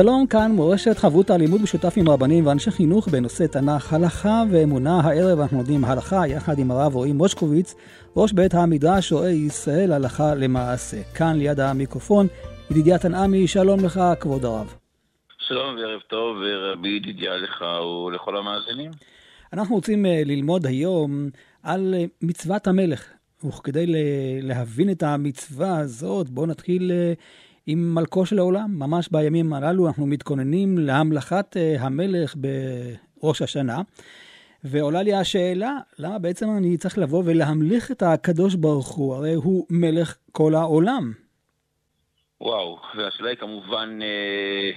שלום, כאן מורשת חברות הלימוד משותף עם רבנים ואנשי חינוך בנושא תנ"ך, הלכה ואמונה. הערב אנחנו לומדים הלכה יחד עם הרב רועי מושקוביץ, ראש בית המדרש רואה ישראל הלכה למעשה. כאן ליד המיקרופון, ידידיה תנעמי, שלום לך, כבוד הרב. שלום וערב טוב, ורבי ידידיה לך ולכל המאזינים. אנחנו רוצים אה, ללמוד היום על אה, מצוות המלך. וכדי להבין את המצווה הזאת, בואו נתחיל אה, עם מלכו של העולם. ממש בימים הללו אנחנו מתכוננים להמלכת אה, המלך בראש השנה. ועולה לי השאלה, למה בעצם אני צריך לבוא ולהמליך את הקדוש ברוך הוא? הרי הוא מלך כל העולם. וואו, והשאלה היא כמובן, אה,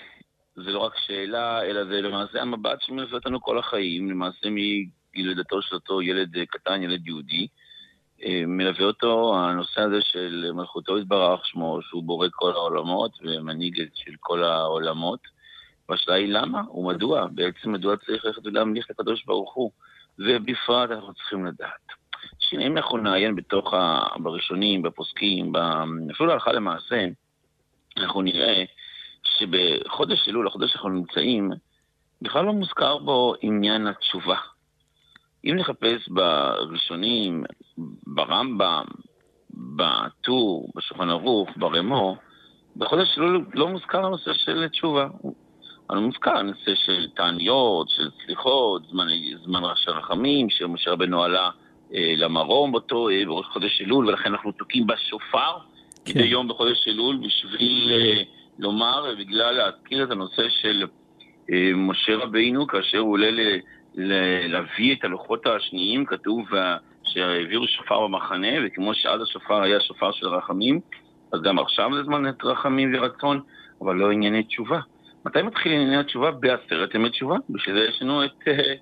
זה לא רק שאלה, אלא זה למעשה המבט שמלווה אותנו כל החיים, למעשה מגיל לידתו של אותו ילד אה, קטן, ילד יהודי. מלווה אותו הנושא הזה של מלכותו יתברך שמו, שהוא בורא כל העולמות ומנהיג של כל העולמות. והשאלה היא למה ומדוע, בעצם מדוע צריך ללכת ולהמליך לקדוש ברוך הוא, ובפרט אנחנו צריכים לדעת. שאם אנחנו נעיין בתוך, ה... בראשונים, בפוסקים, ב... אפילו הלכה למעשה, אנחנו נראה שבחודש אלול, החודש שאנחנו נמצאים, בכלל לא מוזכר בו עניין התשובה. אם נחפש בראשונים, ברמב"ם, בטור, בשולחן ערוך, ברמו, בחודש שלו לא מוזכר הנושא של תשובה. אבל מוזכר הנושא של תעניות, של סליחות, זמן, זמן של רחמים, שמשה רבנו עלה אה, למרום באותו, אה, בראש חודש אלול, ולכן אנחנו תוקעים בשופר כן. מדי יום בחודש אלול בשביל אה, לומר, בגלל להזכיר את הנושא של אה, משה רבינו, כאשר הוא עולה להביא את הלוחות השניים, כתוב שהעבירו שופר במחנה, וכמו שאז השופר היה שופר של רחמים, אז גם עכשיו זה זמן רחמים ורצון, אבל לא ענייני תשובה. מתי מתחיל ענייני התשובה? בעשרת ימי תשובה. בשביל זה יש לנו את אה,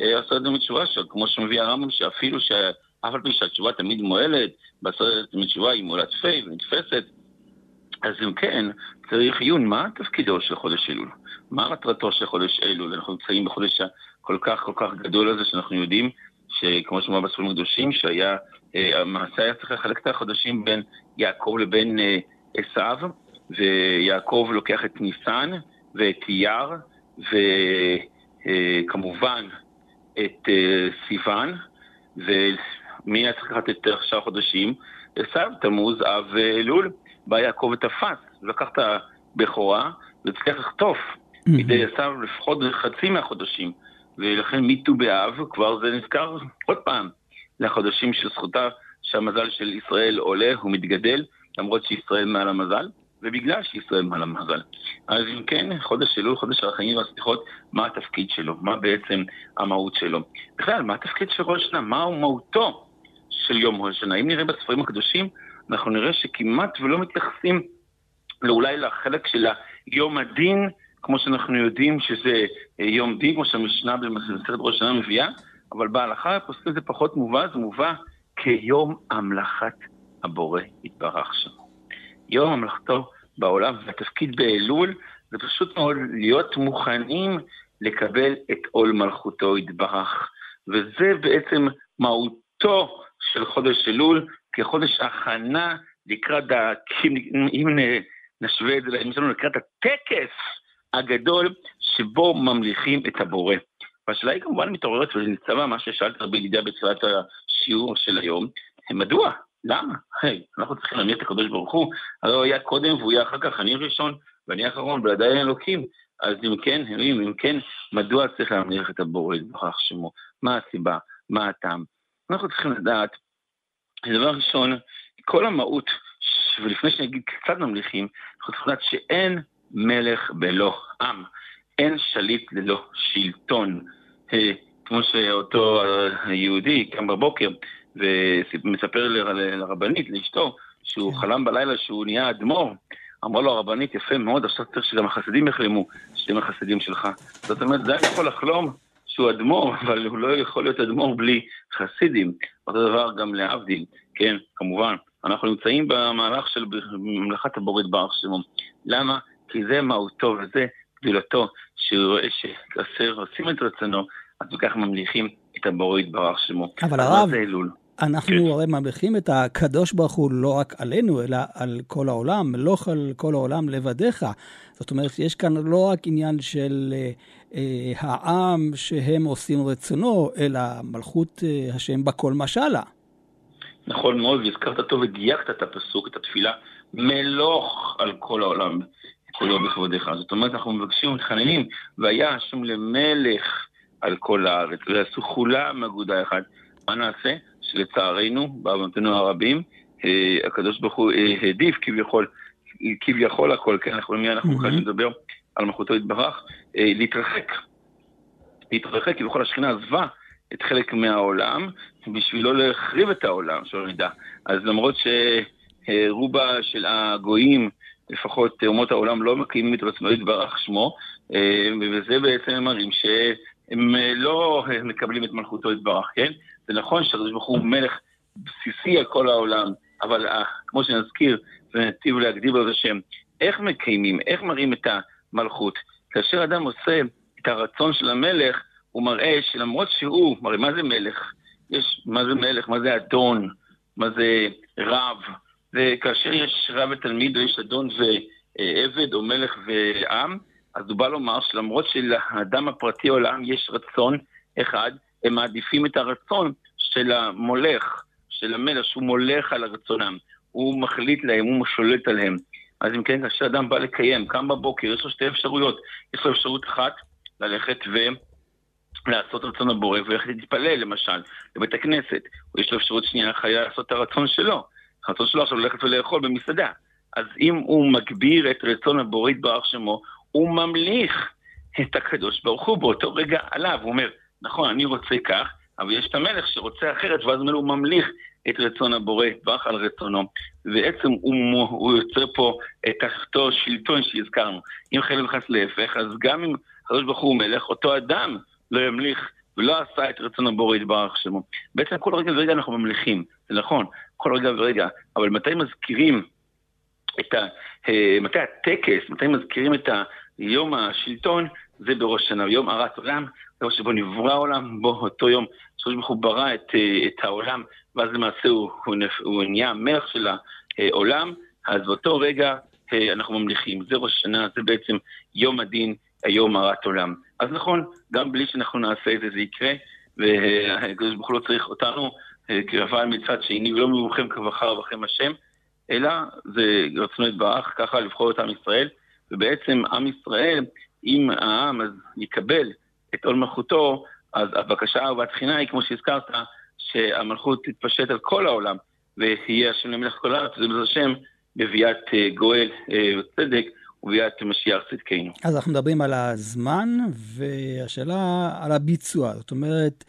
אה, עשרת ימי תשובה, כמו שמביא הרמב"ם, שאפילו שאף על פי שהתשובה תמיד מועלת, בעשרת ימי תשובה היא מועלת פה ונתפסת, אז אם כן, צריך עיון, מה תפקידו של חודש אלול? מה מטרתו של חודש אלול? אנחנו נמצאים בחודש הכל כך כל כך גדול הזה, שאנחנו יודעים שכמו שאומר בספרים הקדושים, שהיה, אה, המעשה היה צריך לחלק את החודשים בין יעקב לבין אה, עשיו, ויעקב לוקח את ניסן ואת אייר, וכמובן אה, את סיוון, ומי היה צריך לקחת את שאר החודשים? עשיו, תמוז, אב ואלול. בא יעקב ותפס, לקח את הבכורה והצליח לחטוף מידי עשיו לפחות חצי מהחודשים. ולכן מט"ו באב כבר זה נזכר עוד פעם לחודשים של זכותה שהמזל של ישראל עולה ומתגדל, למרות שישראל מעל המזל, ובגלל שישראל מעל המזל. אז אם כן, חודש אלול, חודש הרחמים והסליחות, מה התפקיד שלו? מה בעצם המהות שלו? בכלל, מה התפקיד של ראש השנה? מהו מהותו של יום ראש השנה? אם נראה בספרים הקדושים, אנחנו נראה שכמעט ולא מתייחסים אולי לחלק של יום הדין, כמו שאנחנו יודעים שזה אה, יום דין, כמו שהמשנה במסכת ראש השנה מביאה, אבל בהלכה פוסקים זה פחות מובא, זה מובא כיום המלאכת הבורא יתברך שמו. יום המלאכתו בעולם, והתפקיד באלול זה פשוט מאוד להיות מוכנים לקבל את עול מלכותו יתברך. וזה בעצם מהותו של חודש אלול, כחודש הכנה לקראת, אם נשווה את זה, לקראת הטקס הגדול שבו ממליכים את הבורא. והשאלה היא כמובן מתעוררת וניצבה מה ששאלת רבי ידידיה בתחילת השיעור של היום, מדוע? למה? היי, אנחנו צריכים להמליך את הקדוש ברוך הוא, הרי הוא היה קודם והוא יהיה אחר כך, אני ראשון ואני אחרון, ועדיין אלוקים. אז אם כן, אם, אם כן, מדוע צריך להמליך את הבורא יתברך שמו? מה הסיבה? מה הטעם? אנחנו צריכים לדעת, דבר ראשון, כל המהות, ולפני שנגיד קצת ממליכים, אנחנו צריכים לדעת שאין מלך בלא עם, אין שליט ללא שלטון. אה, כמו שאותו היהודי קם בבוקר ומספר לרבנית, לאשתו, שהוא כן. חלם בלילה שהוא נהיה אדמו"ר, אמר לו הרבנית, יפה מאוד, עכשיו צריך שגם החסידים יחלמו, שהם החסידים שלך. זאת אומרת, זה היה יכול לחלום שהוא אדמו"ר, אבל הוא לא יכול להיות אדמו"ר בלי חסידים. אותו דבר גם להבדיל, כן, כמובן. אנחנו נמצאים במהלך של ממלכת הבורית בארץ שלו. למה? כי זה מהותו וזה גדולתו, שהוא רואה שכאשר עושים את רצונו, אז בכך ממליכים את הבורית בארץ שלו. אבל הרב, אנחנו כן. הרי ממליכים את הקדוש ברוך הוא לא רק עלינו, אלא על כל העולם, מלוך על כל העולם לבדיך. זאת אומרת, יש כאן לא רק עניין של אה, אה, העם שהם עושים רצונו, אלא מלכות אה, השם בכל משלה. נכון מאוד, והזכרת טוב ודייקת את הפסוק, את התפילה, מלוך על כל העולם, כל יום בכבודיך. זאת אומרת, אנחנו מבקשים ומתחננים, והיה השם למלך על כל הארץ, ועשו כולם אגודה אחת. מה נעשה? שלצערנו, בעוונותינו הרבים, אה, הקדוש ברוך הוא אה, העדיף כביכול, כביכול הכל, כן, אנחנו מיד אנחנו יכולים לדבר על מלכותו יתברך, אה, להתרחק. להתרחק, כביכול השכינה עזבה את חלק מהעולם, בשביל לא להחריב את העולם, שלא נדע. אז למרות שרובה של הגויים, לפחות אומות העולם, לא מקיימים את עצמו יתברך שמו, וזה בעצם מראים שהם לא מקבלים את מלכותו יתברך, כן? זה נכון שהקדוש ברוך הוא מלך בסיסי על כל העולם, אבל uh, כמו שנזכיר, זה נתיב להגדיר את השם. איך מקיימים, איך מראים את המלכות? כאשר אדם עושה את הרצון של המלך, הוא מראה שלמרות שהוא, הרי מה זה מלך? יש, מה זה מלך? מה זה אדון? מה זה רב? וכאשר יש רב ותלמיד, או יש אדון ועבד, או מלך ועם, אז הוא בא לומר שלמרות שלאדם הפרטי או לעם יש רצון אחד, הם מעדיפים את הרצון של המולך, של המלך, שהוא מולך על רצונם. הוא מחליט להם, הוא שולט עליהם. אז אם כן, כאשר אדם בא לקיים, קם בבוקר, יש לו שתי אפשרויות. יש לו אפשרות אחת, ללכת ולעשות רצון הבורא, וללכת להתפלל, למשל, לבית הכנסת. יש לו אפשרות שנייה, חיה לעשות את הרצון שלו. הרצון שלו עכשיו ללכת ולאכול במסעדה. אז אם הוא מגביר את רצון הבורא יתברך שמו, הוא ממליך את הקדוש ברוך הוא באותו רגע עליו. הוא אומר, נכון, אני רוצה כך, אבל יש את המלך שרוצה אחרת, ואז הוא ממליך את רצון הבורא, טווח על רצונו. ובעצם הוא, הוא יוצר פה את אותו שלטון שהזכרנו. אם חייב וחס להפך, אז גם אם הקדוש ברוך הוא מלך, אותו אדם לא ימליך ולא עשה את רצון הבורא יתברך שמו. בעצם כל רגע ורגע אנחנו ממליכים, זה נכון, כל רגע ורגע, אבל מתי מזכירים את ה... אה, מתי הטקס, מתי מזכירים את יום השלטון, זה בראש השנה, יום הרת עולם, יום שבו נברא העולם, בו אותו יום שהקדוש ברוך הוא ברא את, אה, את העולם, ואז למעשה הוא, הוא, הוא נהיה המלך של העולם, אז באותו רגע אה, אנחנו ממליכים. זה ראש השנה, זה בעצם יום הדין, היום הרת עולם. אז נכון, גם בלי שאנחנו נעשה את זה, זה יקרה, והקדוש ברוך הוא לא צריך אותנו אה, כרבל מצד שני, ולא מבוכם כבחר בכם השם, אלא זה רצונו יתברך, ככה לבחור את עם ישראל, ובעצם עם ישראל, אם העם אז יקבל את עול מלכותו, אז הבקשה והתחינה היא, כמו שהזכרת, שהמלכות תתפשט על כל העולם, ויהיה השם למלך כל הארץ, ובעזרת השם, בביאת אה, גואל וצדק אה, וביאת משיח צדקנו. אז אנחנו מדברים על הזמן, והשאלה על הביצוע. זאת אומרת,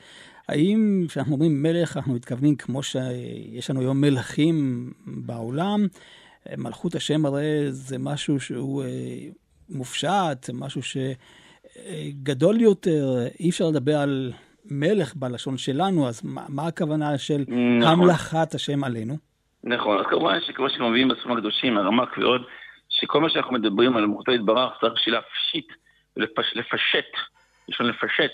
האם כשאנחנו אומרים מלך, אנחנו מתכוונים כמו שיש לנו היום מלכים בעולם? מלכות השם הרי זה משהו שהוא אה, מופשט, זה משהו ש... גדול יותר, אי אפשר לדבר על מלך בלשון שלנו, אז מה, מה הכוונה של נכון. המלכת השם עלינו? נכון, אז כמובן שכמו שמביאים בספרים הקדושים, הרמק ועוד, שכל מה שאנחנו מדברים על מלכותו יתברך, צריך בשביל להפשיט ולפשט, לשון לפשט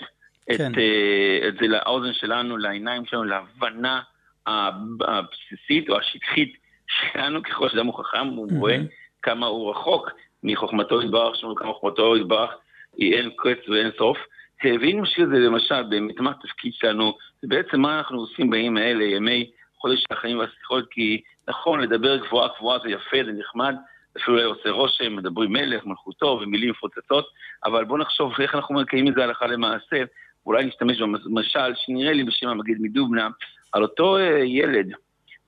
כן. את, uh, את זה לאוזן שלנו, לעיניים שלנו, להבנה הבסיסית או השטחית שלנו, ככל שאדם הוא חכם, הוא רואה כמה הוא רחוק מחוכמתו יתברך, כמה חוכמתו יתברך אין קץ ואין סוף. ואם נשאיר את זה למשל באמת מה התפקיד שלנו, זה בעצם מה אנחנו עושים בימים האלה, ימי חודש החיים והשיחות, כי נכון, לדבר גבוהה גבוהה זה יפה, זה נחמד, אפילו לא עושה רושם, מדברים מלך, מלכותו ומילים מפוצצות, אבל בואו נחשוב איך אנחנו מקיימים את זה הלכה למעשה, אולי נשתמש במשל שנראה לי בשם המגיד מדובנה, על אותו אה, ילד,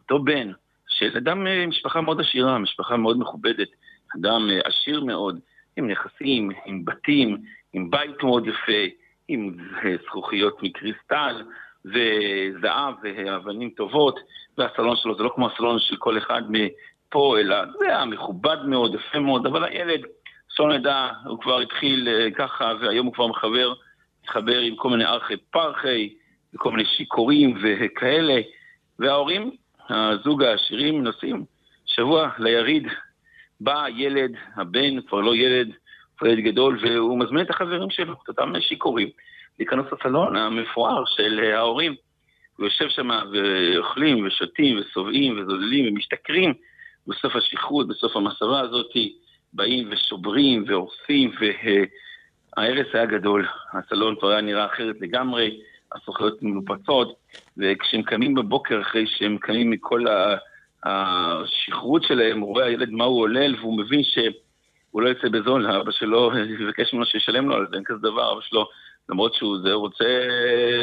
אותו בן, של אדם, אה, משפחה מאוד עשירה, משפחה מאוד מכובדת, אדם אה, עשיר מאוד, עם נכסים, עם בתים, עם בית מאוד יפה, עם זכוכיות מקריסטל, וזהב ואבנים טובות, והסלון שלו זה לא כמו הסלון של כל אחד פה, אלא זה היה מכובד מאוד, יפה מאוד, אבל הילד, שלא נדע, הוא כבר התחיל ככה, והיום הוא כבר מחבר, מתחבר עם כל מיני ארכי פרחי, וכל מיני שיכורים וכאלה, וההורים, הזוג העשירים, נוסעים שבוע ליריד, בא ילד, הבן, כבר לא ילד, כבר ילד גדול, והוא מזמין את החברים שלו, את אותם שיכורים, להיכנס לסלון המפואר של ההורים. הוא יושב שם ואוכלים ושותים ושובעים וזוללים ומשתכרים. בסוף השכרות, בסוף המסרה הזאת, באים ושוברים והורסים, וההרס היה גדול. הסלון כבר היה נראה אחרת לגמרי, הסוכריות מנופצות, וכשהם קמים בבוקר, אחרי שהם קמים מכל השכרות שלהם, הוא רואה הילד מה הוא עולל, והוא מבין שהוא לא יצא בזול, אבא שלו יבקש ממנו שישלם לו על זה, אין כזה דבר, אבא שלו, למרות שהוא זה, רוצה,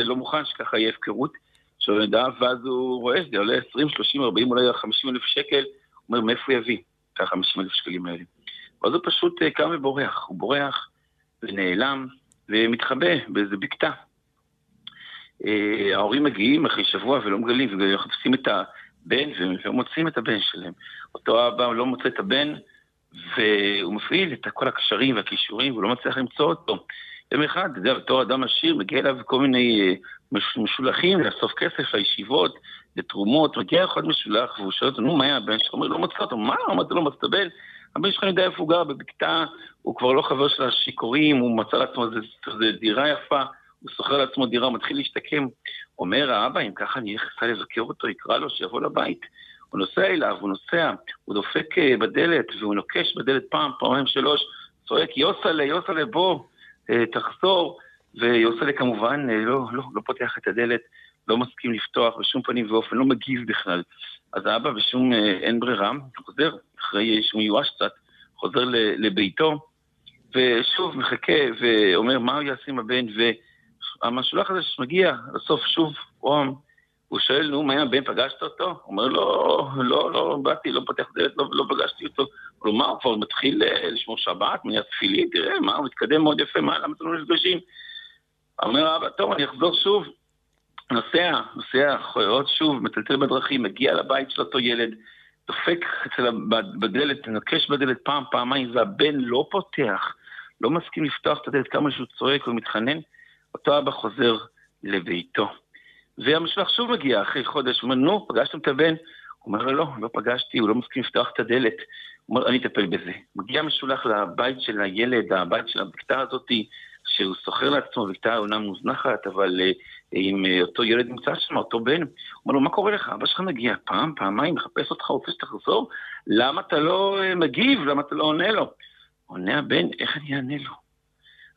לא מוכן שככה יהיה הפקרות. שלא נדע, ואז הוא רואה שזה עולה 20, 30, 40, אולי 50 אלף שקל, הוא אומר, מאיפה הוא יביא את ה-50 אלף שקלים האלה? ואז הוא פשוט אה, קם ובורח, הוא בורח ונעלם ומתחבא באיזה בקתה. אה, ההורים מגיעים אחרי שבוע ולא מגלים, ומחפשים את הבן ומוצאים את הבן שלהם. אותו אבא לא מוצא את הבן, והוא מפעיל את כל הקשרים והכישורים, והוא לא מצליח למצוא אותו. יום אחד, אתה יודע, בתור אדם עשיר, מגיע אליו כל מיני אה, משולחים לאסוף כסף לישיבות, לתרומות, מגיע אחד משולח והוא שואל אותו, נו, מה היה הבן שלך? הוא אומר, לא מצא אותו, מה? אמרתי לו, מצא בן? הבן שלך יודע איפה הוא גר, בבקתה, הוא כבר לא חבר של השיכורים, הוא מצא לעצמו איזה דירה יפה, הוא שוכר לעצמו דירה, מתחיל להשתקם. אומר האבא, אם ככה אני אלך לבקר אותו, יקרא לו שיבוא לבית. הוא נוסע אליו, הוא נוסע, הוא דופק אה, בדלת, והוא נוקש בדלת פעם, פעמיים, שלוש, צועק, יוסלה, יוסלה, בוא, אה, תחזור. ויוסלה כמובן אה, לא, לא, לא פותח את הדלת, לא מסכים לפתוח בשום פנים ואופן, לא מגיב בכלל. אז האבא בשום אה, אין ברירה, חוזר, אחרי שהוא מיואש קצת, חוזר לביתו, ושוב מחכה ואומר מה הוא יעשה עם הבן, והמשולח הזה שמגיע לסוף שוב, רום, הוא שואל, נו, מה עם הבן, פגשת אותו? הוא אומר, לא, לא, לא באתי, לא פותח דלת, לא, לא פגשתי אותו. מה, הוא כבר מתחיל אה, לשמור שבת, מניעת תפילין, תראה, מה, הוא מתקדם מאוד יפה, מה, למה אתם לא נפגשים? אומר האבא, טוב, אני אחזור שוב. נוסע, נוסע, עוד שוב, מטלטל בדרכים, מגיע לבית של אותו ילד, דופק אצל בדלת, נקש בדלת פעם, פעמיים, והבן לא פותח, לא מסכים לפתוח את הדלת כמה שהוא צועק ומתחנן, אותו אבא חוזר לביתו. והמשלח שוב מגיע אחרי חודש, הוא אומר, נו, פגשתם את הבן? הוא אומר לא, לא פגשתי, הוא לא מסכים לפתוח את הדלת. הוא אומר, אני אטפל בזה. מגיע משולח לבית של הילד, הבית של הבקתה הזאתי, שהוא שוכר לעצמו בקתה עונה מוזנחת, אבל uh, אם uh, אותו ילד נמצא שם, אותו בן, הוא אומר לו, מה קורה לך? אבא שלך מגיע פעם, פעמיים, מחפש אותך, רוצה שתחזור? למה אתה לא uh, מגיב? למה אתה לא עונה לו? עונה הבן, איך אני אענה לו?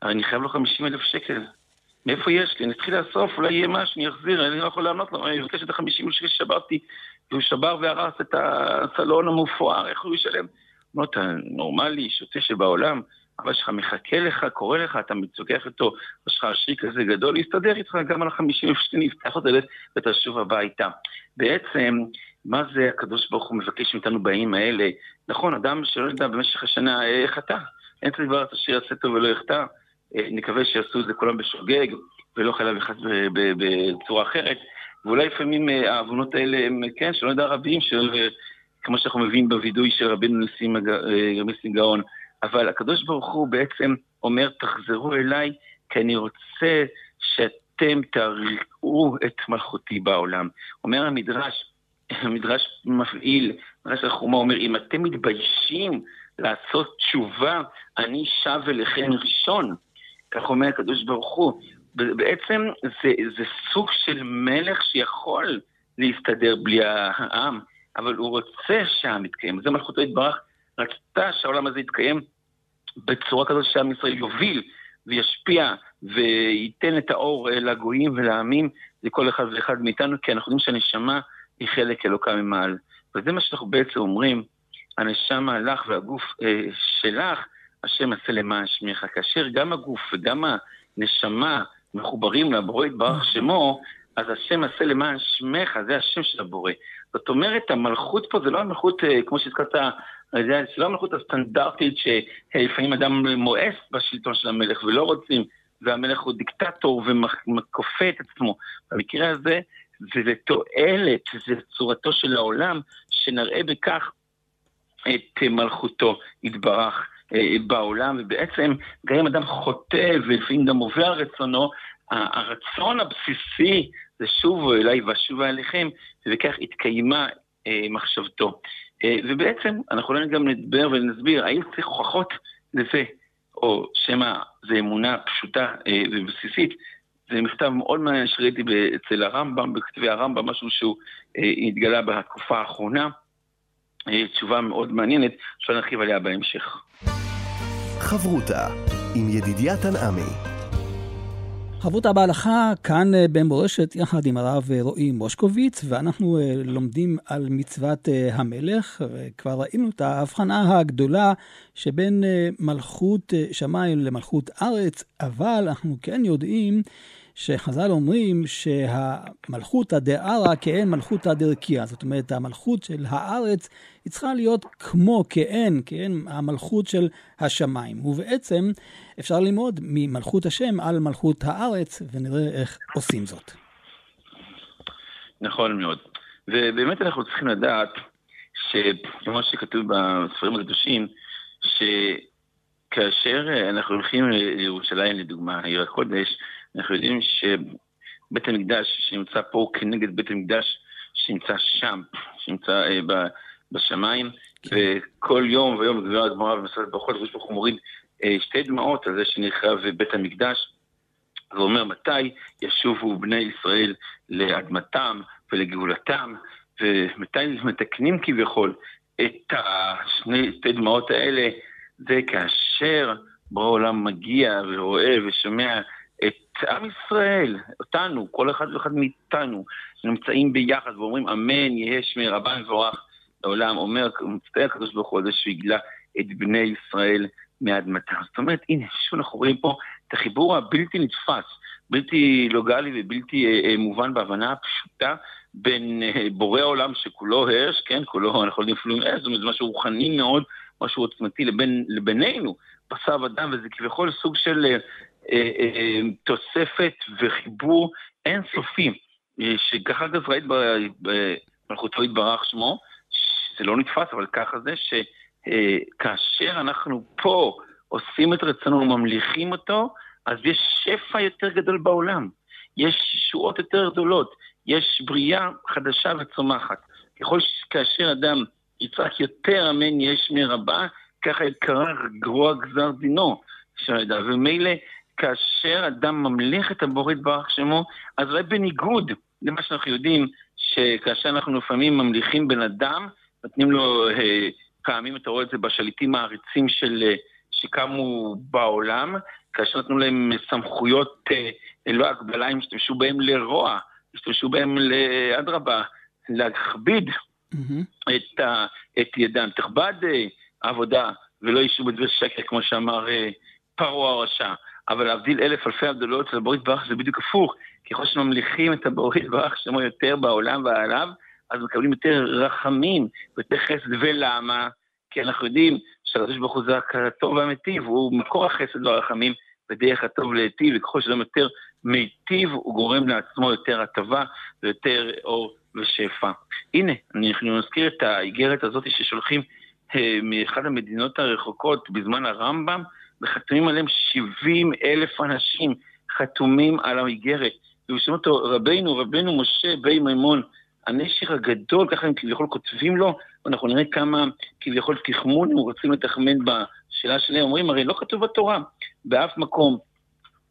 אני חייב לו 50 אלף שקל. מאיפה יש לי? אני אתחיל לאסוף, אולי יהיה משהו, אני אחזיר, אני לא יכול לענות לו, אני מבקש את ה-50 אלף שקל ששברתי, והוא שבר והרס את הסלון המופואר, איך הוא ישלם? אמר, אתה נורמלי, שוטה שבעולם, אבא שלך מחכה לך, קורא לך, אתה מתווכח איתו, אבא שלך עשיר כזה גדול, להסתדר איתך גם על החמישים שקלים, יפתח את הדלת ותשוב הביתה. בעצם, מה זה הקדוש ברוך הוא מבקש מאיתנו בימים האלה? נכון, אדם שלא ידע במשך השנה אה, חטא, אין את הדבר השיר יעשה טוב ולא יחטא, אה, נקווה שיעשו את זה כולם בשוגג, ולא חייב וחס בצורה אחרת. ואולי לפעמים אה, העוונות האלה הם, כן, שלא יודע רבים, של, כמו שאנחנו מביאים בווידוי של רבינו ניסים גאון. אבל הקדוש ברוך הוא בעצם אומר, תחזרו אליי, כי אני רוצה שאתם תראו את מלכותי בעולם. אומר המדרש, המדרש מפעיל, מדרש החומה אומר, אם אתם מתביישים לעשות תשובה, אני שב אליכם ראשון. כך אומר הקדוש ברוך הוא. בעצם זה, זה סוג של מלך שיכול להסתדר בלי העם, אבל הוא רוצה שהעם יתקיים. זה מלכותו יתברך רצתה שהעולם הזה יתקיים בצורה כזאת שעם ישראל יוביל וישפיע וייתן את האור לגויים ולעמים, לכל אחד ואחד מאיתנו, כי אנחנו יודעים שהנשמה היא חלק אלוקה ממעל. וזה מה שאנחנו בעצם אומרים, הנשמה לך והגוף אה, שלך, השם עשה למען שמך. כאשר גם הגוף וגם הנשמה מחוברים לבורא יתברך שמו, אז השם עשה למען שמך, זה השם של הבורא. זאת אומרת, המלכות פה זה לא המלכות, אה, כמו שהזכרת, זה לא המלכות הסטנדרטית שלפעמים אדם מואס בשלטון של המלך ולא רוצים, והמלך הוא דיקטטור ומכופה את עצמו. במקרה הזה זה לתועלת, זה צורתו של העולם, שנראה בכך את מלכותו יתברך בעולם, ובעצם גם אם אדם חוטא ולפעמים גם עובר רצונו, הרצון הבסיסי זה שובו אליי ואשובה אליכם, ובכך התקיימה מחשבתו. ובעצם אנחנו לא גם נדבר ונסביר האם צריך הוכחות לזה, או שמא זו אמונה פשוטה ובסיסית. זה מכתב מאוד מעניין שראיתי אצל הרמב"ם, בכתבי הרמב"ם, משהו שהוא התגלה בתקופה האחרונה. תשובה מאוד מעניינת, אפשר להרחיב עליה בהמשך. חברותה עם ידידיה תנעמי חברותה בהלכה כאן במורשת יחד עם הרב רועי מושקוביץ, ואנחנו לומדים על מצוות המלך, וכבר ראינו את ההבחנה הגדולה שבין מלכות שמיים למלכות ארץ, אבל אנחנו כן יודעים שחז"ל אומרים שהמלכות הדערה כאין מלכותא דרכיה. זאת אומרת, המלכות של הארץ היא צריכה להיות כמו כאין, כאין המלכות של השמיים. ובעצם אפשר ללמוד ממלכות השם על מלכות הארץ, ונראה איך עושים זאת. נכון מאוד. ובאמת אנחנו צריכים לדעת, שכמו שכתוב בספרים הקדושים, שכאשר אנחנו הולכים לירושלים, לדוגמה, עיר הקודש, אנחנו יודעים שבית המקדש שנמצא פה הוא כנגד בית המקדש שנמצא שם, שנמצא אה, בשמיים, כן. וכל יום ויום גבירה הגמרא במסרת ברכות, ויש פה חומרים אה, שתי דמעות על זה שנחרב בית המקדש. זה אומר מתי ישובו בני ישראל לאדמתם ולגאולתם, ומתי מתקנים כביכול את השני, שתי דמעות האלה, זה כאשר בורא עולם מגיע ורואה ושומע את עם ישראל, אותנו, כל אחד ואחד מאיתנו, נמצאים ביחד ואומרים אמן, יהא שמי רבה מבורך לעולם, אומר, מצטער הקדוש ברוך הוא על זה שהגלה את בני ישראל מאדמתם. זאת אומרת, הנה, שוב אנחנו רואים פה את החיבור הבלתי נתפס, בלתי לוגלי ובלתי אה, אה, מובן בהבנה הפשוטה בין אה, בורא העולם שכולו הרש, כן, כולו, אנחנו יודעים אפילו הרש, זאת אומרת, זה משהו רוחני מאוד, משהו עוצמתי לבין, לבינינו, בשר ודם, וזה כביכול סוג של אה, אה, אה, תוספת וחיבור אינסופי, שככה אגב ראית במלכותו יתברך שמו, זה לא נתפס, אבל ככה זה, שכאשר אנחנו פה עושים את רצונו וממליכים אותו, אז יש שפע יותר גדול בעולם. יש ישועות יותר גדולות, יש בריאה חדשה וצומחת. ככל שכאשר אדם יצעק יותר אמן יש מרבה, ככה יקרא גרוע גזר דינו. ומילא כאשר אדם ממליך את הבורא יתברך שמו, אז אולי בניגוד למה שאנחנו יודעים, שכאשר אנחנו לפעמים ממליכים בן אדם, נותנים לו, אה, פעמים אתה רואה את זה בשליטים העריצים של, אה, שקמו בעולם, כאשר נתנו להם סמכויות אה, ללא הגבלה, הם השתמשו בהם לרוע, השתמשו בהם לאדרבה, להכביד mm-hmm. את, ה, את ידם. תכבד עבודה ולא יישאו בדבר שקר, כמו שאמר פרעה הרשע. אבל להבדיל אלף אלפי הבדלות, אצל הברית ברך זה בדיוק הפוך. ככל שממליכים את הברית ברך שמו יותר בעולם ועליו, אז מקבלים יותר רחמים ויותר חסד. ולמה? כי אנחנו יודעים שהקדוש ברוך הוא זה הטוב והמיטיב, הוא מקור החסד והרחמים בדרך הטוב להיטיב, וככל שאדם יותר מיטיב, הוא גורם לעצמו יותר הטבה ויותר אור ושפע. הנה, אנחנו נזכיר את האיגרת הזאת ששולחים אה, מאחד המדינות הרחוקות בזמן הרמב"ם, וחתומים עליהם 70 אלף אנשים חתומים על האיגרת. ושומעים אותו רבינו, רבינו משה בי מימון, הנשר הגדול, ככה הם כביכול כותבים לו, ואנחנו נראה כמה כביכול תחמון הם רוצים לתחמן בשאלה שלהם. אומרים, הרי לא כתוב בתורה באף מקום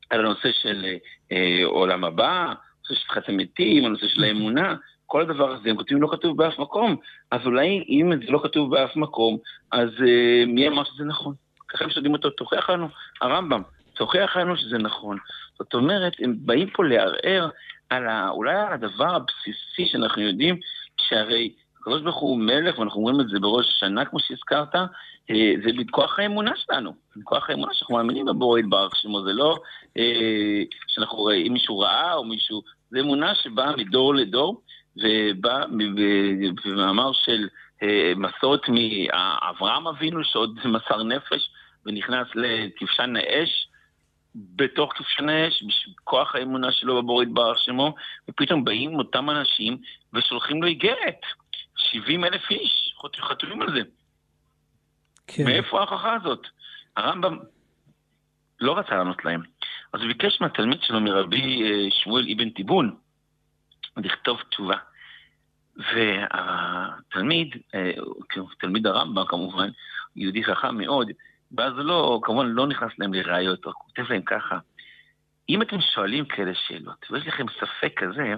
על הנושא של אה, עולם הבא, הנושא של שפחת המתים, הנושא של האמונה, כל הדבר הזה, הם כותבים לא כתוב באף מקום. אז אולי אם זה לא כתוב באף מקום, אז אה, מי אמר שזה נכון? ככה הם שואלים אותו, תוכיח לנו, הרמב"ם, תוכיח לנו שזה נכון. זאת אומרת, הם באים פה לערער על ה, אולי על הדבר הבסיסי שאנחנו יודעים, שהרי הקדוש ברוך הוא מלך, ואנחנו אומרים את זה בראש השנה, כמו שהזכרת, אה, זה בכוח האמונה שלנו, בכוח האמונה שאנחנו מאמינים בבורא יתברך שמו, זה לא אה, שאנחנו רואים, מישהו ראה או מישהו, זה אמונה שבאה מדור לדור, ובאה במאמר של אה, מסורת מאברהם אבינו, שעוד מסר נפש ונכנס לכבשן האש, בתוך כבשן האש, בכוח האמונה שלו בבורא יתברך שמו, ופתאום באים אותם אנשים ושולחים לו איגרת. 70 אלף איש חתומים על זה. כן. מאיפה ההוכחה הזאת? הרמב"ם לא רצה לענות להם. אז הוא ביקש מהתלמיד שלו, מרבי אה, שמואל אבן תיבון, לכתוב תשובה. והתלמיד, אה, תלמיד הרמב"ם כמובן, יהודי חכם מאוד, ואז לא, כמובן לא נכנס להם לראיות, הוא כותב להם ככה, אם אתם שואלים כאלה שאלות, ויש לכם ספק כזה,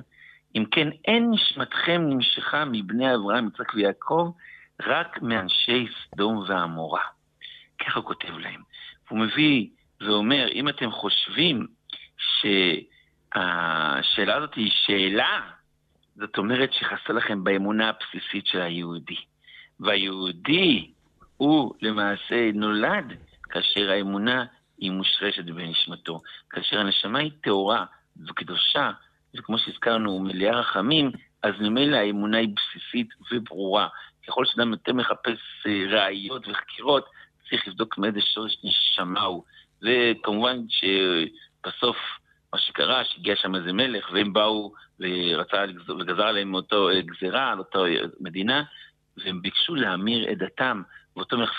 אם כן, אין נשמתכם נמשכה מבני אברהם, יצחק ויעקב, רק מאנשי סדום ועמורה. ככה הוא כותב להם. הוא מביא ואומר, אם אתם חושבים שהשאלה הזאת היא שאלה, זאת אומרת שחסר לכם באמונה הבסיסית של היהודי. והיהודי הוא למעשה נולד כאשר האמונה היא מושרשת בנשמתו. כאשר הנשמה היא טהורה וקדושה, וכמו שהזכרנו, מלאה רחמים, אז ממילא האמונה היא בסיסית וברורה. ככל שאדם יותר מחפש אה, ראיות וחקירות, צריך לבדוק מאיזה שורש נשמה הוא. וכמובן שבסוף מה שקרה, שהגיע שם איזה מלך, והם באו ורצה וגזר עליהם אותו אה, גזירה על אותה מדינה, והם ביקשו להמיר את דתם,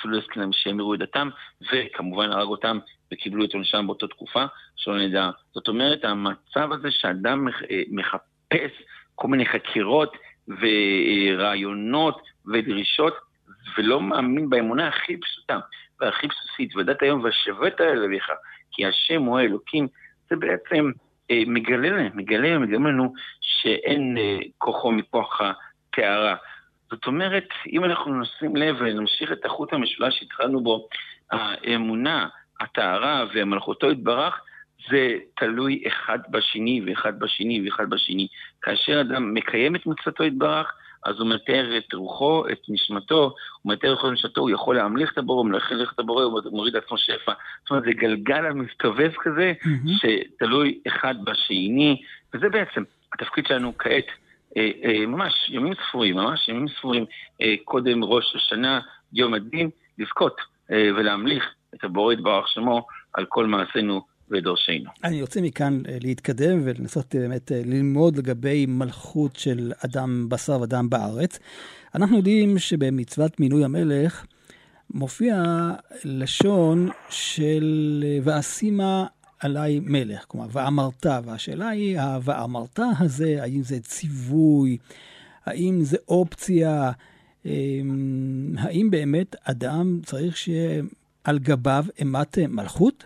לא הסכים להם שימירו את דתם, וכמובן הרג אותם וקיבלו את עונשם באותה תקופה, שלא נדע. זאת אומרת, המצב הזה שאדם אה, מחפש כל מיני חקירות ורעיונות ודרישות, ולא מאמין באמונה הכי פשוטה והכי בסיסית, ודת היום והשבת אל אביך, כי השם הוא האלוקים, זה בעצם אה, מגלה לנו, מגלה, מגלה לנו שאין אה, כוחו מכוח הטהרה. זאת אומרת, אם אנחנו נשים לב ונמשיך את החוט המשולש שהתחלנו בו, האמונה, הטהרה ומלכותו יתברך, זה תלוי אחד בשני ואחד בשני ואחד בשני. כאשר אדם מקיים את מצוותו יתברך, אז הוא מתאר את רוחו, את נשמתו, הוא מתאר את נשמתו, הוא יכול להמליך את הבורא, הוא מלך את הבורא, הוא מוריד לעצמו שפע. זאת אומרת, זה גלגל המסתובב כזה, mm-hmm. שתלוי אחד בשני, וזה בעצם התפקיד שלנו כעת. אה, אה, ממש ימים ספורים, ממש ימים ספורים אה, קודם ראש השנה, יום הדין, לזכות ולהמליך את הבורא יתברך שמו על כל מעשינו ודורשינו. אני רוצה מכאן להתקדם ולנסות באמת ללמוד לגבי מלכות של אדם בשר ודם בארץ. אנחנו יודעים שבמצוות מינוי המלך מופיע לשון של ואשימה עליי מלך, כלומר, ואמרת, והשאלה היא, ה"ואמרת" הזה, האם זה ציווי, האם זה אופציה, אמ, האם באמת אדם צריך שעל גביו אימת מלכות?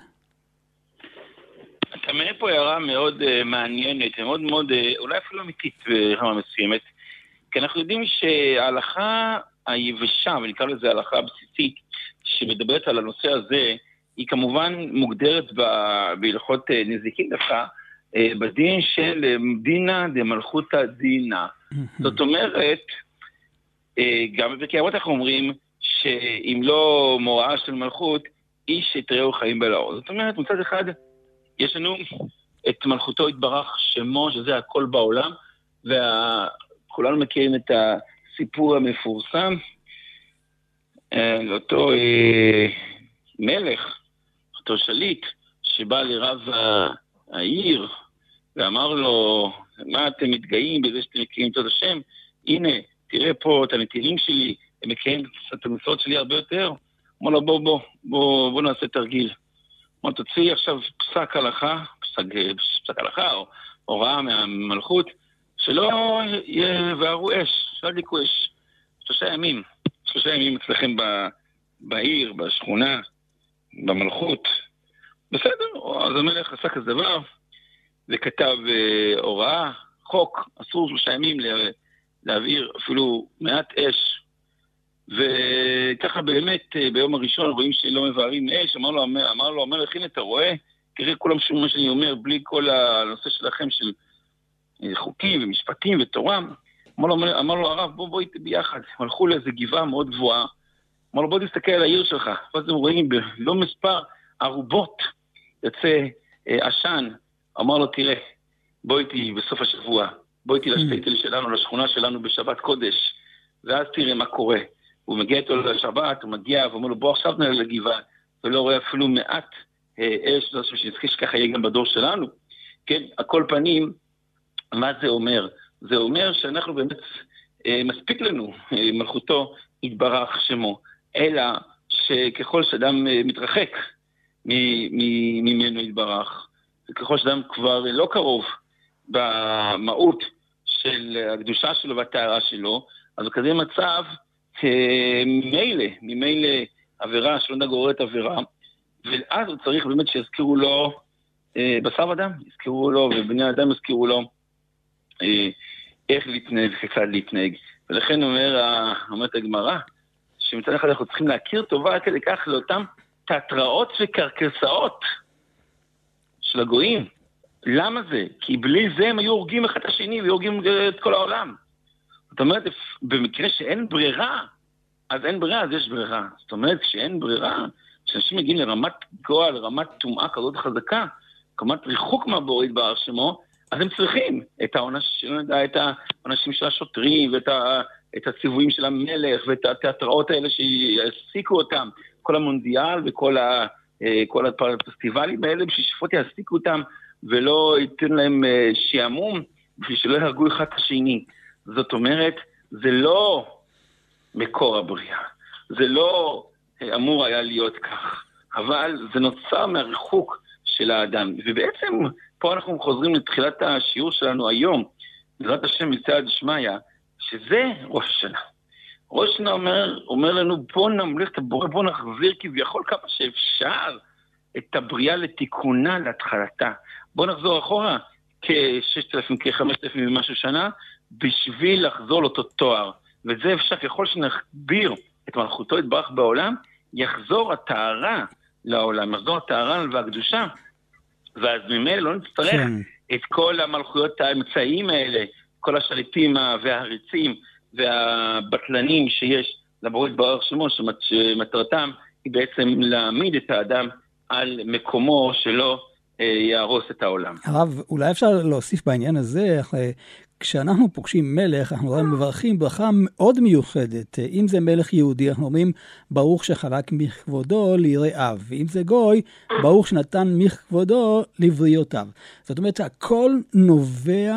אתה מעלה פה הערה מאוד uh, מעניינת, מאוד מאוד, uh, אולי אפילו אמיתית ברמה מסוימת, כי אנחנו יודעים שההלכה היבשה, ונקרא לזה ההלכה הבסיסית, שמדברת על הנושא הזה, היא כמובן מוגדרת בהלכות אה, נזיקין דווקא, אה, בדין של אה, דינא דמלכותא דינא. זאת אומרת, גם בפרקי אבות אנחנו אומרים שאם לא מוראה של מלכות, איש את רעהו חיים בלאור. זאת אומרת, מצד אחד, יש לנו את מלכותו יתברך שמו, שזה הכל בעולם, וכולנו מכירים את הסיפור המפורסם לאותו אה, מלך אותו שליט שבא לרב העיר ואמר לו, מה אתם מתגאים בזה שאתם מכירים את השם? הנה, תראה פה את הנתינים שלי, הם מכירים את המצוות שלי הרבה יותר. אמר לו, בוא, בוא, בוא, בוא נעשה תרגיל. אמר, תוציא עכשיו פסק הלכה, פסק, פסק הלכה או הוראה מהמלכות, שלא יבערו אש, שלא ידליקו אש. שלושה ימים, שלושה ימים אצלכם בעיר, בשכונה, במלכות. בסדר, אז המלך עשה כזה דבר, וכתב uh, הוראה, חוק, אסור שלושה ימים להעביר אפילו מעט אש. וככה באמת, uh, ביום הראשון רואים שלא מבערים אש, אמר לו, אמר לו המלך, הנה אתה רואה, תראה כולם שומעים מה שאני אומר, בלי כל הנושא שלכם של uh, חוקים ומשפטים ותורה. אמר לו, אמר לו הרב, בוא בוא איתי ביחד. הם הלכו לאיזו גבעה מאוד גבוהה. אמר לו, בוא תסתכל על העיר שלך. ואז הם רואים בלא מספר ערובות יוצא אה, עשן, אמר לו, תראה, בוא איתי בסוף השבוע, בוא איתי לשטייטל mm. שלנו, לשכונה שלנו בשבת קודש, ואז תראה מה קורה. הוא מגיע איתו לשבת, הוא מגיע ואומר לו, בוא עכשיו נעלה לגבעה, ולא רואה אפילו מעט אה, אש, לא שנזכיר שככה יהיה גם בדור שלנו. כן, על כל פנים, מה זה אומר? זה אומר שאנחנו באמת, אה, מספיק לנו מלכותו יתברך שמו, אלא שככל שאדם מתרחק ממנו יתברך, וככל שאדם כבר לא קרוב במהות של הקדושה שלו והטהרה שלו, אז בכזה מצב, ממילא, ממילא עבירה שלא נגוררת עבירה, ואז הוא צריך באמת שיזכירו לו אה, בשר ודם, יזכירו לו, ובני אדם יזכירו לו אה, איך להתנהג וכיצד להתנהג. ולכן אומר, אומרת הגמרא, שמצד אחד אנחנו צריכים להכיר טובה עד כדי כך לאותם תיאטראות וקרקסאות של הגויים. למה זה? כי בלי זה הם היו הורגים אחד את השני והיו הורגים את כל העולם. זאת אומרת, במקרה שאין ברירה, אז אין ברירה, אז יש ברירה. זאת אומרת, כשאין ברירה, כשאנשים מגיעים לרמת גועל, לרמת טומאה כזאת חזקה, רמת ריחוק מהבורא יתברך שמו, אז הם צריכים את העונשים, של השוטרים, ואת את הציוויים של המלך, ואת התיאטראות האלה שיעסיקו אותם, כל המונדיאל וכל ה, אה, כל הפסטיבלים האלה, בשביל שפוט יעסיקו אותם, ולא ייתן להם אה, שעמום, בשביל שלא יהרגו אחד את השני. זאת אומרת, זה לא מקור הבריאה, זה לא אה, אמור היה להיות כך, אבל זה נוצר מהריחוק של האדם. ובעצם פה אנחנו חוזרים לתחילת השיעור שלנו היום, בעזרת השם מצד שמיא, שזה ראש השנה. ראש השנה אומר, אומר לנו, בואו נמליך את הבורא, בואו נחזיר כביכול כמה שאפשר את הבריאה לתיקונה, להתחלתה. בואו נחזור אחורה כ-6,000, כ-5,000 ומשהו שנה, בשביל לחזור לאותו תואר. וזה אפשר, ככל שנחביר את מלכותו יתברך בעולם, יחזור הטהרה לעולם, יחזור הטהרה והקדושה, ואז ממילא לא נצטרך כן. את כל המלכויות האמצעיים האלה, כל השליטים והעריצים והבטלנים שיש לבורא יתברך שמו, שמטרתם היא בעצם להעמיד את האדם על מקומו שלא אה, יהרוס את העולם. הרב, אולי אפשר להוסיף בעניין הזה, כשאנחנו פוגשים מלך, אנחנו מברכים ברכה מאוד מיוחדת. אם זה מלך יהודי, אנחנו אומרים, ברוך שחלק מכבודו ליראיו. ואם זה גוי, ברוך שנתן מכבודו לבריאותיו. זאת אומרת שהכל נובע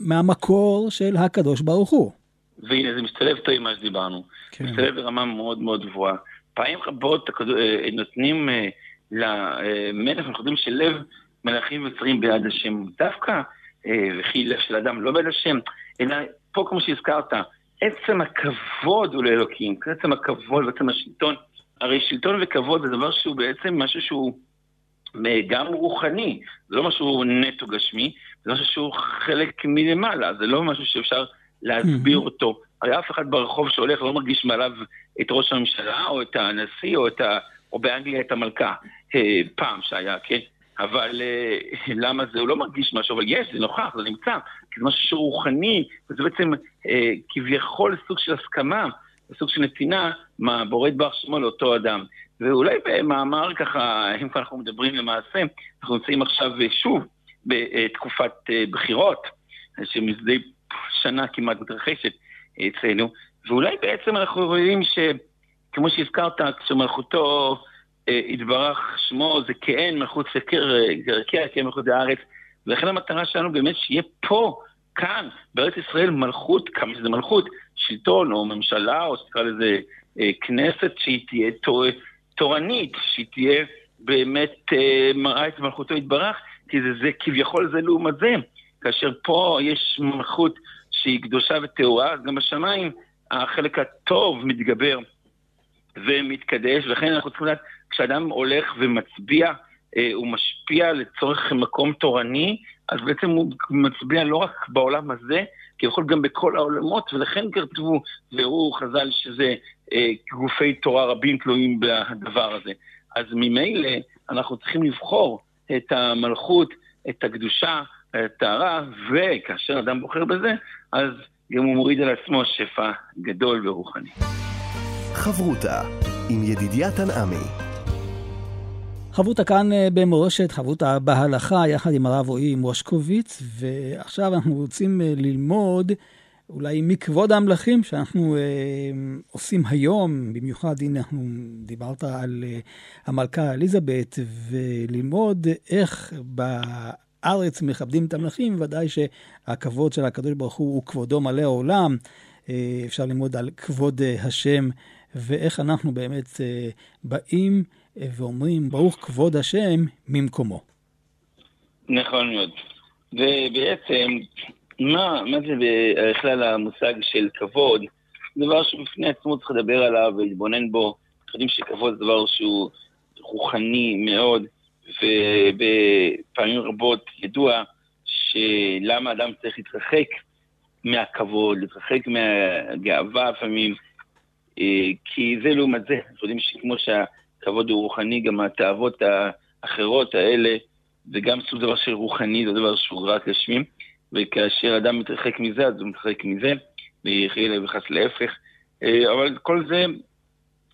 מהמקור של הקדוש ברוך הוא. והנה, זה משתלב טוב עם מה שדיברנו. כן. משתלב ברמה מאוד מאוד גבוהה. פעמים רבות אה, נותנים אה, למלך, אנחנו יודעים שלב מלכים וצרים ביד השם. דווקא אה, וכי לב של אדם לא ביד השם, אלא פה כמו שהזכרת, עצם הכבוד הוא לאלוקים, עצם הכבוד ועצם השלטון, הרי שלטון וכבוד זה דבר שהוא בעצם משהו שהוא גם רוחני, זה לא משהו נטו גשמי, זה משהו שהוא חלק מלמעלה, זה לא משהו שאפשר להסביר אותו. הרי אף אחד ברחוב שהולך לא מרגיש מעליו את ראש הממשלה, או את הנשיא, או, ה... או באנגליה את המלכה, אה, פעם שהיה, כן? אבל אה, למה זה? הוא לא מרגיש משהו, אבל יש, זה נוכח, זה נמצא, כי זה משהו רוחני, וזה בעצם אה, כביכול סוג של הסכמה, סוג של נתינה מהבורא יתברך שמו לאותו אדם. ואולי במאמר ככה, אם כבר אנחנו מדברים למעשה, אנחנו נמצאים עכשיו שוב בתקופת אה, בחירות, שמזה שנה כמעט מתרחשת אצלנו, ואולי בעצם אנחנו רואים שכמו שהזכרת, כשמלכותו יתברך שמו זה כעין מחוץ לקרקע, כעין מחוץ לארץ, ולכן המטרה שלנו באמת שיהיה פה, כאן, בארץ ישראל, מלכות, כמה שזה מלכות, שלטון או ממשלה, או שתקרא לזה אה, כנסת, שהיא תהיה תור, תורנית, שהיא תהיה באמת אה, מראה את מלכותו יתברך, כי זה, זה כביכול זה לעומת זה. כאשר פה יש מלכות שהיא קדושה וטהורה, אז גם בשמיים החלק הטוב מתגבר ומתקדש, ולכן אנחנו צריכים לדעת כשאדם הולך ומצביע, אה, הוא משפיע לצורך מקום תורני, אז בעצם הוא מצביע לא רק בעולם הזה, כי יכול גם בכל העולמות, ולכן כתבו, והראו חז"ל שזה אה, גופי תורה רבים תלויים בדבר הזה. אז ממילא אנחנו צריכים לבחור את המלכות, את הקדושה, את הטהרה, וכאשר אדם בוחר בזה, אז גם הוא מוריד על עצמו שפע גדול ורוחני. חברותה עם ידידיה תנעמי חברותה כאן אה, במורשת, חברותה בהלכה, יחד עם הרב רועי מושקוביץ, ועכשיו אנחנו רוצים אה, ללמוד אולי מכבוד המלכים שאנחנו אה, עושים היום, במיוחד, הנה, אנחנו דיברת על אה, המלכה אליזבת, וללמוד איך בארץ מכבדים את המלכים, ודאי שהכבוד של הקדוש ברוך הוא הוא כבודו מלא העולם. אה, אפשר ללמוד על כבוד אה, השם ואיך אנחנו באמת באים ואומרים, ברוך כבוד השם ממקומו. נכון מאוד. ובעצם, מה, מה זה בכלל המושג של כבוד? דבר שבפני עצמו צריך לדבר עליו ולהתבונן בו. אנחנו יודעים שכבוד זה דבר שהוא רוחני מאוד, ובפעמים רבות ידוע שלמה אדם צריך להתרחק מהכבוד, להתרחק מהגאווה לפעמים, אה, כי זה לעומת זה. אנחנו יודעים שכמו שהכבוד הוא רוחני, גם התאוות האחרות האלה, זה גם סוג דבר של רוחני, זה דבר שהוא רק גשמים, וכאשר אדם מתרחק מזה, אז הוא מתרחק מזה, ויחיה וחס להפך. אה, אבל כל זה,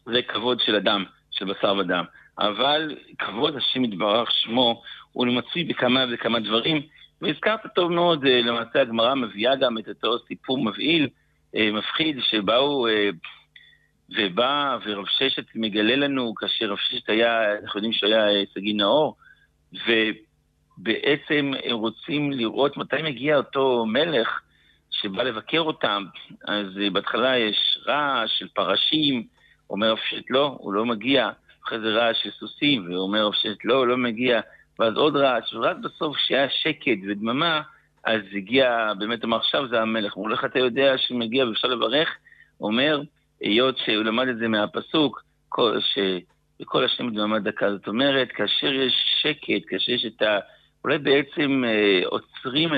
זה כבוד של אדם, של בשר ודם. אבל כבוד השם יתברך שמו, הוא מצוי בכמה וכמה דברים, והזכרת טוב מאוד, אה, למעשה הגמרא מביאה גם את אותו סיפור מבהיל, אה, מפחיד, שבאו, ובא ורב ששת מגלה לנו, כאשר רב ששת היה, אנחנו יודעים שהוא היה סגי נאור, ובעצם הם רוצים לראות מתי מגיע אותו מלך שבא לבקר אותם. אז בהתחלה יש רעש של פרשים, אומר ששת לא, הוא לא מגיע. אחרי זה רעש של סוסים, ואומר ששת לא, הוא לא מגיע. ואז עוד רעש, ורק בסוף, כשהיה שקט ודממה, אז הגיע, באמת אמר, עכשיו זה המלך. הוא איך אתה יודע שמגיע ואפשר לברך? אומר, היות שהוא למד את זה מהפסוק, שבכל השם דממה דקה. זאת אומרת, כאשר יש שקט, כאשר יש את ה... אולי בעצם אה, עוצרים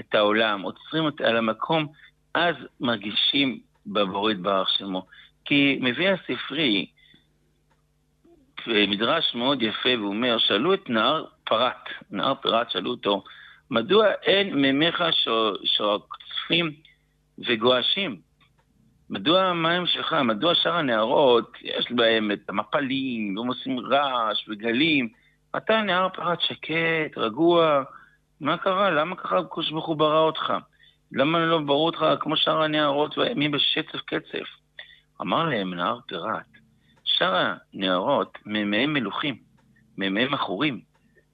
את העולם, עוצרים את, על המקום, אז מרגישים בבורא יתברך שמו. כי מביא הספרי, מדרש מאוד יפה, והוא אומר, שאלו את נהר פרת, נהר פרת, שאלו אותו, מדוע אין מימיך שרצפים וגועשים? מדוע המים שלך, מדוע שאר הנהרות, יש בהם את המפלים, והם עושים רעש וגלים, אתה נהר פרת שקט, רגוע, מה קרה? למה ככה הקדוש ברוך הוא ברא אותך? למה לא ברא אותך כמו שאר הנהרות והימים בשצף קצף? אמר להם נהר פירת, שאר הנהרות מימיהם מלוכים, מימיהם עכורים.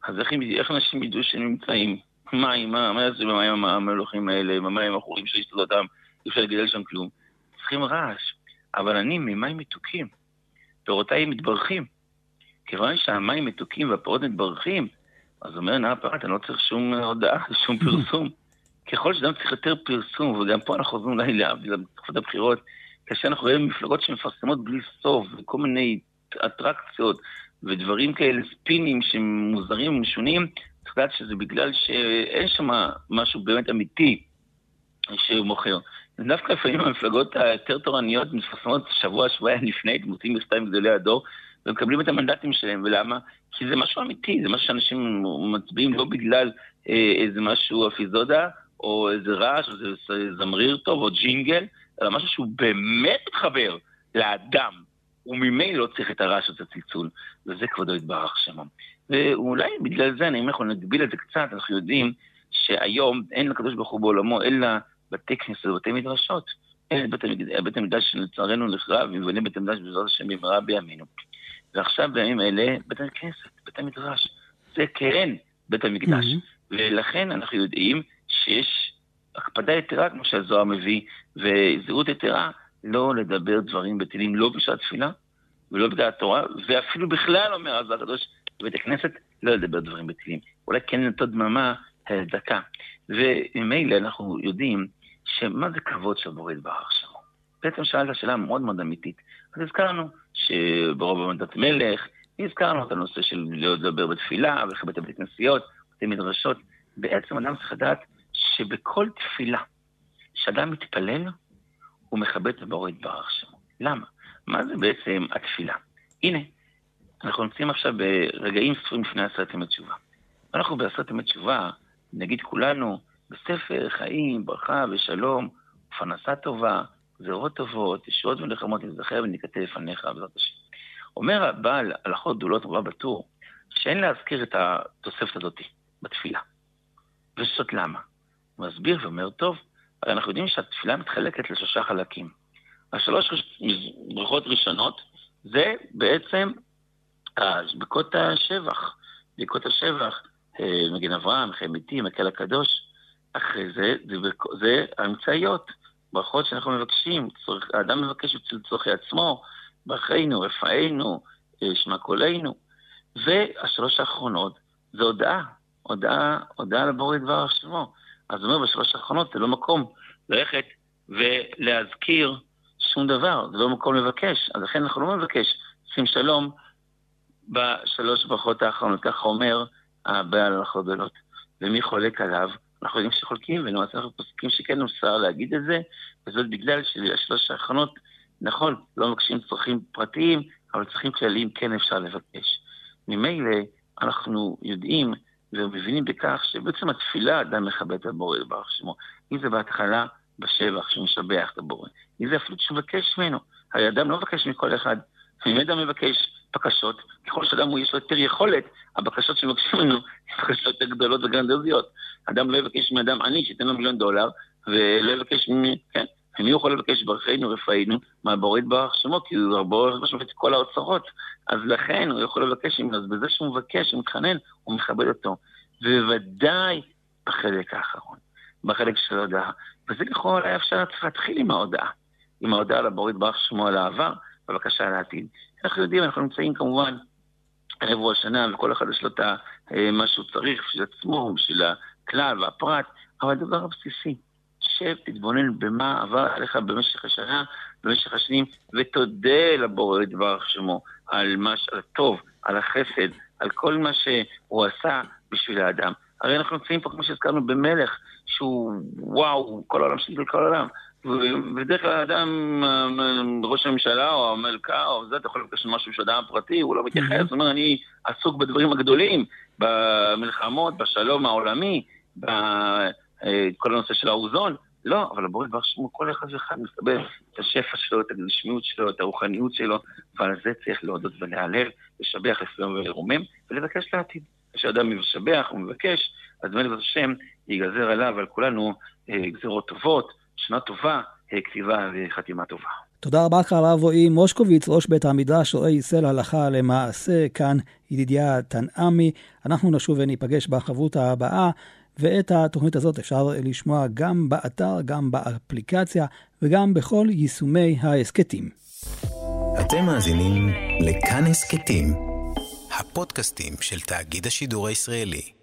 אז איך, איך אנשים ידעו שהם נמצאים? מים, מה, מה יעשו במים המלוכים האלה, עם המים העכורים שישתו אותם, אי אפשר לגדל שם כלום. צריכים רעש. אבל אני ממים מתוקים, פירותיי מתברכים. כיוון שהמים מתוקים והפירות מתברכים, אז אומר נהר פרת, אני לא צריך שום הודעה, שום פרסום. ככל שאדם צריך יותר פרסום, וגם פה אנחנו חוזרים אולי להבדיל בתקופת הבחירות, כאשר אנחנו רואים מפלגות שמפרסמות בלי סוף, וכל מיני אטרקציות ודברים כאלה, ספינים שמוזרים ומשונים, צריך לדעת שזה בגלל שאין שם משהו באמת אמיתי שהוא מוכר. דווקא לפעמים המפלגות היותר תורניות מפרסמות שבוע, שבועיים לפני, דמותים מכתב גדולי הדור, ומקבלים את המנדטים שלהם, ולמה? כי זה משהו אמיתי, זה משהו שאנשים מצביעים לא בגלל אה, איזה משהו אפיזודה, או איזה רעש, או איזה זמריר טוב, או ג'ינגל, אלא משהו שהוא באמת מתחבר לאדם, וממילא לא צריך את הרעש או את הצלצול, וזה כבודו יתברך שמו. ואולי בגלל זה, אני אומר, אנחנו נגביל את זה קצת, אנחנו יודעים שהיום אין לקדוש ברוך הוא בעולמו, אלא בתי כנסת ובתי מדרשות. אין את בית המקדש שלצערנו נחרב, ובנה בית המקדש בעזרת השם במהרה בימינו. ועכשיו בימים אלה בית הכנסת, בית המדרש. זה כן בית המקדש. Mm-hmm. ולכן אנחנו יודעים שיש הקפדה יתרה, כמו שהזוהר מביא, וזהות יתרה, לא לדבר דברים בטילים, לא בשעת תפילה ולא בגלל התורה, ואפילו בכלל, אומר הזוהר הקדוש, בבית הכנסת, לא לדבר דברים בטילים. אולי כן לנטות דממה, דקה. וממילא אנחנו יודעים שמה זה כבוד של בורא יתברך שמו. בעצם שאלת שאלה מאוד מאוד אמיתית. אז הזכרנו שברוב עמדת מלך, הזכרנו את הנושא של לא לדבר בתפילה, ולכבד את הבית כנסיות, בתי מדרשות. בעצם אדם צריך לדעת שבכל תפילה שאדם מתפלל, הוא מכבד את הבורא יתברך שמו. למה? מה זה בעצם התפילה? הנה, אנחנו נמצאים עכשיו ברגעים ספורים לפני עשרת ימי תשובה. אנחנו בעשרת ימי תשובה, נגיד כולנו, בספר חיים, ברכה ושלום, ופרנסה טובה, גזירות טובות, ישועות ולחמות נזכר ונקטה לפניך, בעזרת השם. אומר הבעל הלכות גדולות רבה בטור, שאין להזכיר את התוספת הזאת בתפילה. וזאת למה? הוא מסביר ואומר, טוב, הרי אנחנו יודעים שהתפילה מתחלקת לשלושה חלקים. השלוש ברכות ראשונות זה בעצם ברכות השבח. ברכות השבח, אה, מגן אברהם, חיים ביתי, מקל הקדוש. אחרי זה, זה, זה האמצעיות. ברכות שאנחנו מבקשים, צורך, האדם מבקש אצל צורכי עצמו, ברכנו, רפאנו, שמע קולנו. והשלוש האחרונות זה הודעה, הודעה, הודעה לבורא דבר שמו. אז הוא אומר בשלוש האחרונות זה לא מקום ללכת ולהזכיר שום דבר, זה לא מקום לבקש, אז לכן אנחנו לא מבקש שים שלום בשלוש ברכות האחרונות, ככה אומר הבעל הלכות גדולות. ומי חולק עליו? אנחנו יודעים שחולקים, ולמעשה אנחנו פוסקים שכן מוסר להגיד את זה, וזאת בגלל שלשלוש האחרונות, נכון, לא מבקשים צרכים פרטיים, אבל צרכים כלליים כן אפשר לבקש. ממילא אנחנו יודעים ומבינים בכך שבעצם התפילה אדם מכבד את הבורא יתברך שמו. אם זה בהתחלה בשבח, שהוא משבח את הבורא. אם זה אפילו שהוא מבקש ממנו. הרי אדם לא מבקש מכל אחד. אם אדם מבקש בקשות, ככל שאדם יש לו יותר יכולת, הבקשות שמבקשים ממנו הן בקשות יותר גדולות וגרנדוזיות. אדם לא יבקש מאדם עני שייתן לו מיליון דולר, ולא יבקש, כן, ומי יכול לבקש ברכנו רפאינו מהבורא יתברך שמו, כי הוא הרבה משמעות את כל האוצרות. אז לכן הוא יכול לבקש ממנו, אז בזה שהוא מבקש, הוא מתחנן, הוא מכבד אותו. ובוודאי בחלק האחרון, בחלק של ההודעה. וזה לכאורה היה אפשר להתחיל עם ההודעה. עם ההודעה לבורא יתברך שמו על העבר, בבקשה לעתיד. אנחנו יודעים, אנחנו נמצאים כמובן ערב ראש השנה, וכל אחד יש לו את אה, מה שהוא צריך בשביל עצמו, בשביל הכלל והפרט, אבל הדבר הבסיסי, שב, תתבונן במה עבר עליך במשך השנה, במשך השנים, ותודה לבורא יתברך שמו על, מה, על הטוב, על החסד, על כל מה שהוא עשה בשביל האדם. הרי אנחנו נמצאים פה, כמו שהזכרנו, במלך שהוא, וואו, כל העולם שלי כל העולם. ובדרך כלל אדם, ראש הממשלה או המלכה או זה, אתה יכול לבקש משהו של אדם פרטי, הוא לא מתייחס, הוא אומר, אני עסוק בדברים הגדולים, במלחמות, בשלום העולמי, אה, הנושא של האוזון. לא, אבל הבורא דבר שמו, כל אחד ואחד מקבל את השפע שלו, את הגשמיות שלו, את הרוחניות שלו, ועל זה צריך להודות ולהלל, לשבח, לסלום ולרומם, ולבקש לעתיד. כשאדם משבח ומבקש, אז בעזרת השם ייגזר עליו ועל כולנו אה, גזרות טובות, שנה טובה, אה, כתיבה וחתימה טובה. תודה רבה לך הרב רועי מושקוביץ, ראש בית המדרש רואה ישראל הלכה למעשה, כאן ידידיה תנעמי. אנחנו נשוב וניפגש בחברות הבאה, ואת התוכנית הזאת אפשר לשמוע גם באתר, גם באפליקציה וגם בכל יישומי ההסכתים. אתם מאזינים לכאן הסכתים, הפודקאסטים של תאגיד השידור הישראלי.